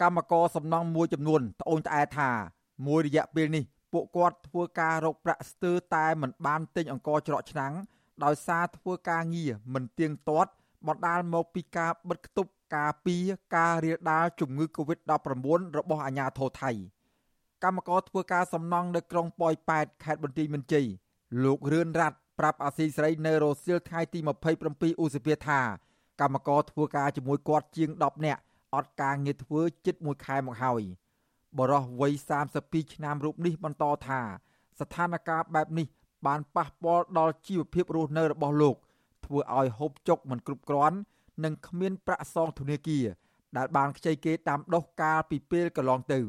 កម្មករសំណង់មួយចំនួនត្អូញត្អែថាមួយរយៈពេលនេះពួកគាត់ធ្វើការរកប្រាក់ស្ទើរតែមិនបានទិញអង្ករច្រកឆ្នាំងដោយសារធ្វើការងារមិនទៀងទាត់បណ្ដាលមកពីការបិទគប់ការពីការរាលដាលជំងឺ Covid-19 របស់អាជ្ញាធរថៃកម្មករធ្វើការសំណង់នៅក្រុងប៉ោយប៉ែតខេត្តបន្ទាយមានជ័យលោករឿនរ៉ាត់ប្រាប់អាស៊ីសេរីនៅរសៀលថ្ងៃទី27ឧសភាថាកម្មករធ្វើការជាមួយគាត់ជាង10នាក់ អត់ការងារធ្វើជិត1ខែមកហើយបរោះវ័យ32ឆ្នាំរូបនេះបន្តថា ស្ថានភាពបែបនេះបានប៉ះពាល់ដល់ជីវភាពរស់នៅរបស់លោក ធ្វើឲ្យហូបចុកមិនគ្រប់គ្រាន់និងគ្មានប្រាក់សងធនាគារដែលបានខ្ចីគេតាមដុសកាលពីពេលកន្លងទៅ។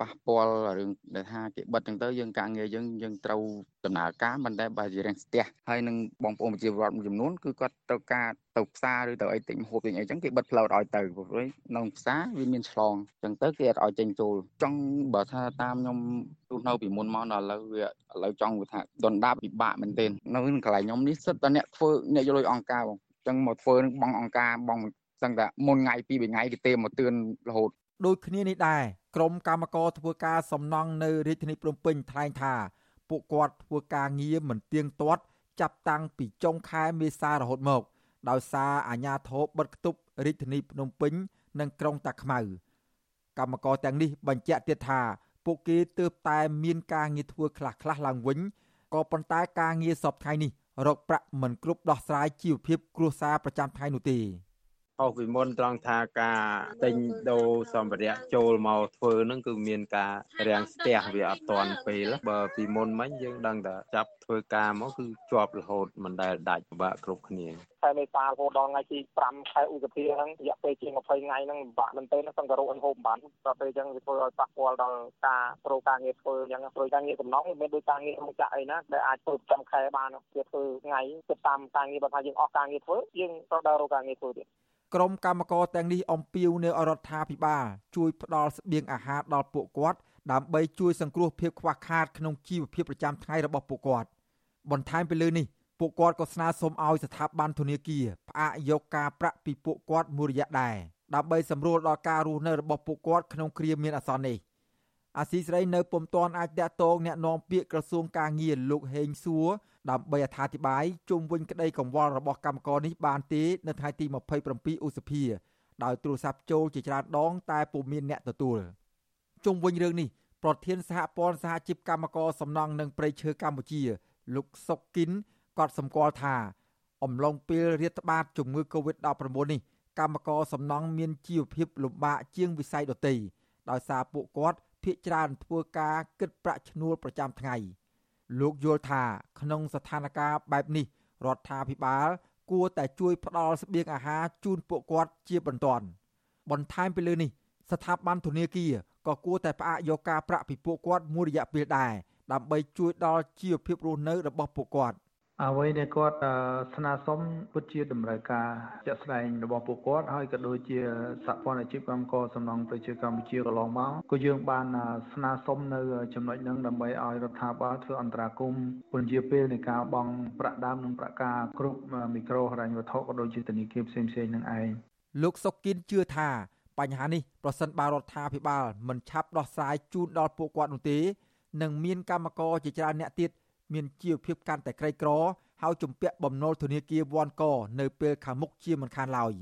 ប៉ះពាល់រឿងដែលថាគេបិទចឹងទៅយើងការងារយើងយើងត្រូវដំណើរការមិនដែលបើជារៀងស្ទះហើយនឹងបងប្អូនប្រជាពលរដ្ឋមួយចំនួនគឺគាត់ត្រូវការទៅផ្សារឬទៅអីទិញហូបទិញអីចឹងគេបិទផ្លូវឲ្យទៅព្រោះនៅផ្សារវាមានឆ្លងចឹងទៅគេអត់ឲ្យចេញចូលចង់បើថាតាមខ្ញុំរស់នៅពីមុនមកដល់ឥឡូវវាឥឡូវចង់ថាដុនដាបពិបាកមែនទែននៅកន្លែងខ្ញុំនេះសិតតែអ្នកធ្វើអ្នកយកលុយអង្គការបងចឹងមកធ្វើនឹងបងអង្គការបងសឹងតែមុនថ្ងៃពីរថ្ងៃគេទេមកទឿនរហូតដូចគ្នានេះដែរ ក្រុមកម្មករធ្វើការសំណង់នៅរាជធានីភ្នំពេញថ្លែងថាពួកគាត់ធ្វើការងារមិនទៀងទាត់ចាប់តាំងពីចុងខែមេសារហូតមក ដោយសារអាជ្ញាធរបិទគប់រាជធានីភ្នំពេញ និងក្រុងតាខ្មៅកម្មករទាំងនេះបញ្ជាក់ទៀតថាពួកគេទើបតែមានការងារធ្វើខ្លះៗឡើងវិញក៏ប៉ុន្តែការងារសពថ្ងៃនេះរកប្រាក់មិនគ្រប់ដោះស្រាយជីវភាពគ្រួសារប្រចាំថ្ងៃនោះទេ ខុសពីមុនត្រង់ថាការទិញដូរសម្ភារៈចូលមកធ្វើនឹងគឺមានការរាំងស្ទះវាអត់ទាន់ពេលបើពីមុនមិញយើងដឹងតែចាប់ធ្វើការមកគឺជាប់រហូតមិនដែលដាច់ពិបាកគ្រប់គ្នាខែមេសារហូតដល់ថ្ងៃទី5ខែឧសភាហ្នឹងរយៈពេលជាង20ថ្ងៃហ្នឹងពិបាកមែនទែនសង្ករោអនហូបបានដល់ពេលអញ្ចឹងវាធ្វើឲ្យប៉ះពាល់ដល់ការប្រោការងារធ្វើអញ្ចឹងព្រោះការងារសំណងវាមានដូចការងាររោងចក្រអីណាដែលអាចធ្វើប្រចាំខែបានវាធ្វើថ្ងៃគិតតាមការងារបើថាយើងអស់ការងារធ្វើយើងត្រូវដើររកការងារធ្វើទៀត ក្រុមកម្មករទាំងនេះអំពាវនាវរដ្ឋាភិបាលជួយផ្ដល់ស្បៀងអាហារដល់ពួកគាត់ដើម្បីជួយសង្គ្រោះភាពខ្វះខាតក្នុងជីវភាពប្រចាំថ្ងៃរបស់ពួកគាត់បន្ថែមពីលើនេះពួកគាត់ក៏ស្នើសុំឲ្យស្ថាប័នធនាគារផ្អាកយកការប្រាក់ពីពួកគាត់មួយរយៈដែរដើម្បីសម្រួលដល់ការរស់នៅរបស់ពួកគាត់ក្នុងគ្រាមានអាសន្ននេះ អាស៊ីសេរីនៅពុំទាន់អាចតាក់ទងแนะនាំពាក្យក្រសួងការងារលោកហេងសួរដើម្បីអត្ថាធិប្បាយជុំវិញក្តីកង្វល់របស់កម្មករនេះបានទេនៅថ្ងៃទី27ឧសភាដោយទូរស័ព្ទចូលជាច្រើនដងតែពុំមានអ្នកទទួលជុំវិញរឿងនេះប្រធានសហព័ន្ធសហជីពកម្មករសំណង់និងប្រៃឈើកម្ពុជា លោកសុកគិនក៏សម្គាល់ថា អំឡុងពេលរាតត្បាតជំងឺ Covid-19 នេះកម្មករសំណង់មានជីវភាពលំបាកជាងវិស័យដទៃដោយសារពួកគាត់ ភ ieck ច្រើនធ្វើការគិតប្រាក់ឈ្នួលប្រចាំថ្ងៃ។លោកយល់ថាក្នុងស្ថានភាពបែបនេះរដ្ឋាភិបាល គួរតែជួយផ្ដល់ស្បៀងអាហារជូនពួកគាត់ជាបន្ទាន់បន្ថែមពីលើនេះស្ថាប័នធនាគារក៏គួរតែផ្អាកយកការប្រាក់ពីពួកគាត់មួយរយៈពេលដែរដើម្បីជួយដល់ជីវភាពរស់នៅរបស់ពួកគាត់ អ្វីដែលគាត់ស្នើសុំពិតជាតម្រូវការជាក់ស្ដែងរបស់ពួកគាត់ហើយក៏ដូចជាសហព័ន្ធអាជីវកម្មករសំណង់ប្រជាកម្ពុជាកន្លងមកក៏យើងបានស្នើសុំនៅចំណុចហ្នឹងដើម្បីឲ្យរដ្ឋាភិបាលធ្វើអន្តរាគមន៍ពន្យាពេលនៃការបង់ប្រាក់ដើមនិងប្រាក់ការគ្រប់មីក្រូហិរញ្ញវត្ថុក៏ដូចជាធនាគារផ្សេងៗនឹងឯងលោកសុកគិនជឿថាបញ្ហានេះប្រសិនបើរដ្ឋាភិបាលមិនឆាប់ដោះស្រាយជូនដល់ពួកគាត់នោះទេនឹងមានកម្មករជាច្រើនអ្នកទៀត មានជីវភាពកាន់តែក្រីក្រហើយជំពាក់បំណុលធនាគារវ៉ាន់កនៅពេលខាងមុខជាមិនខានឡើយ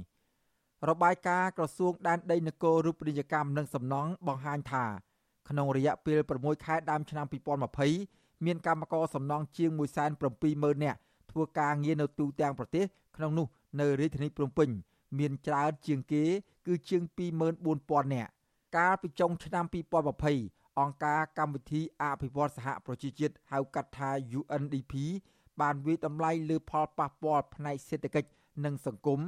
របាយការណ៍ក្រសួងដែនដីនគររូបនីយកម្មនិងសំណង់បង្ហាញថាក្នុងរយៈពេល6ខែដើមឆ្នាំ2020មានកម្មករសំណង់ជាង170,000នាក់ធ្វើការងារនៅទូទាំងប្រទេសក្នុងនោះនៅរាជធានីភ្នំពេញ មានច្រើនជាងគេ គឺជាង24,000នាក់កាលពីចុងឆ្នាំ2020 អង្គការកម្មវិធីអភិវឌ្ឍសហប្រជាជាតិហៅកាត់ថា UNDP បានវិតម្លៃលើផលប៉ះពាល់ផ្នែកសេដ្ឋកិច្ចនិងសង្គម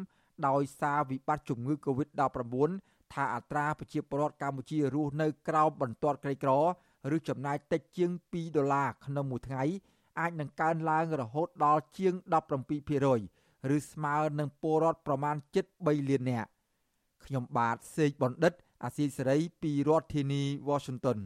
ដោយសារវិបត្តិជំងឺ Covid-19 ថាអត្រាប្រជាពលរដ្ឋកម្ពុជារស់នៅក្រោមបន្ទាត់ក្រីក្រឬចំណាយតិចជាង2ដុល្លារក្នុងមួយថ្ងៃអាចនឹងកើនឡើងរហូតដល់ជាង17%ឬស្មើនឹងពលរដ្ឋប្រមាណជិត3លាននាក់ខ្ញុំបាទសេកបណ្ឌិត អាស៊ីសេរីពីរដ្ឋធានី Washington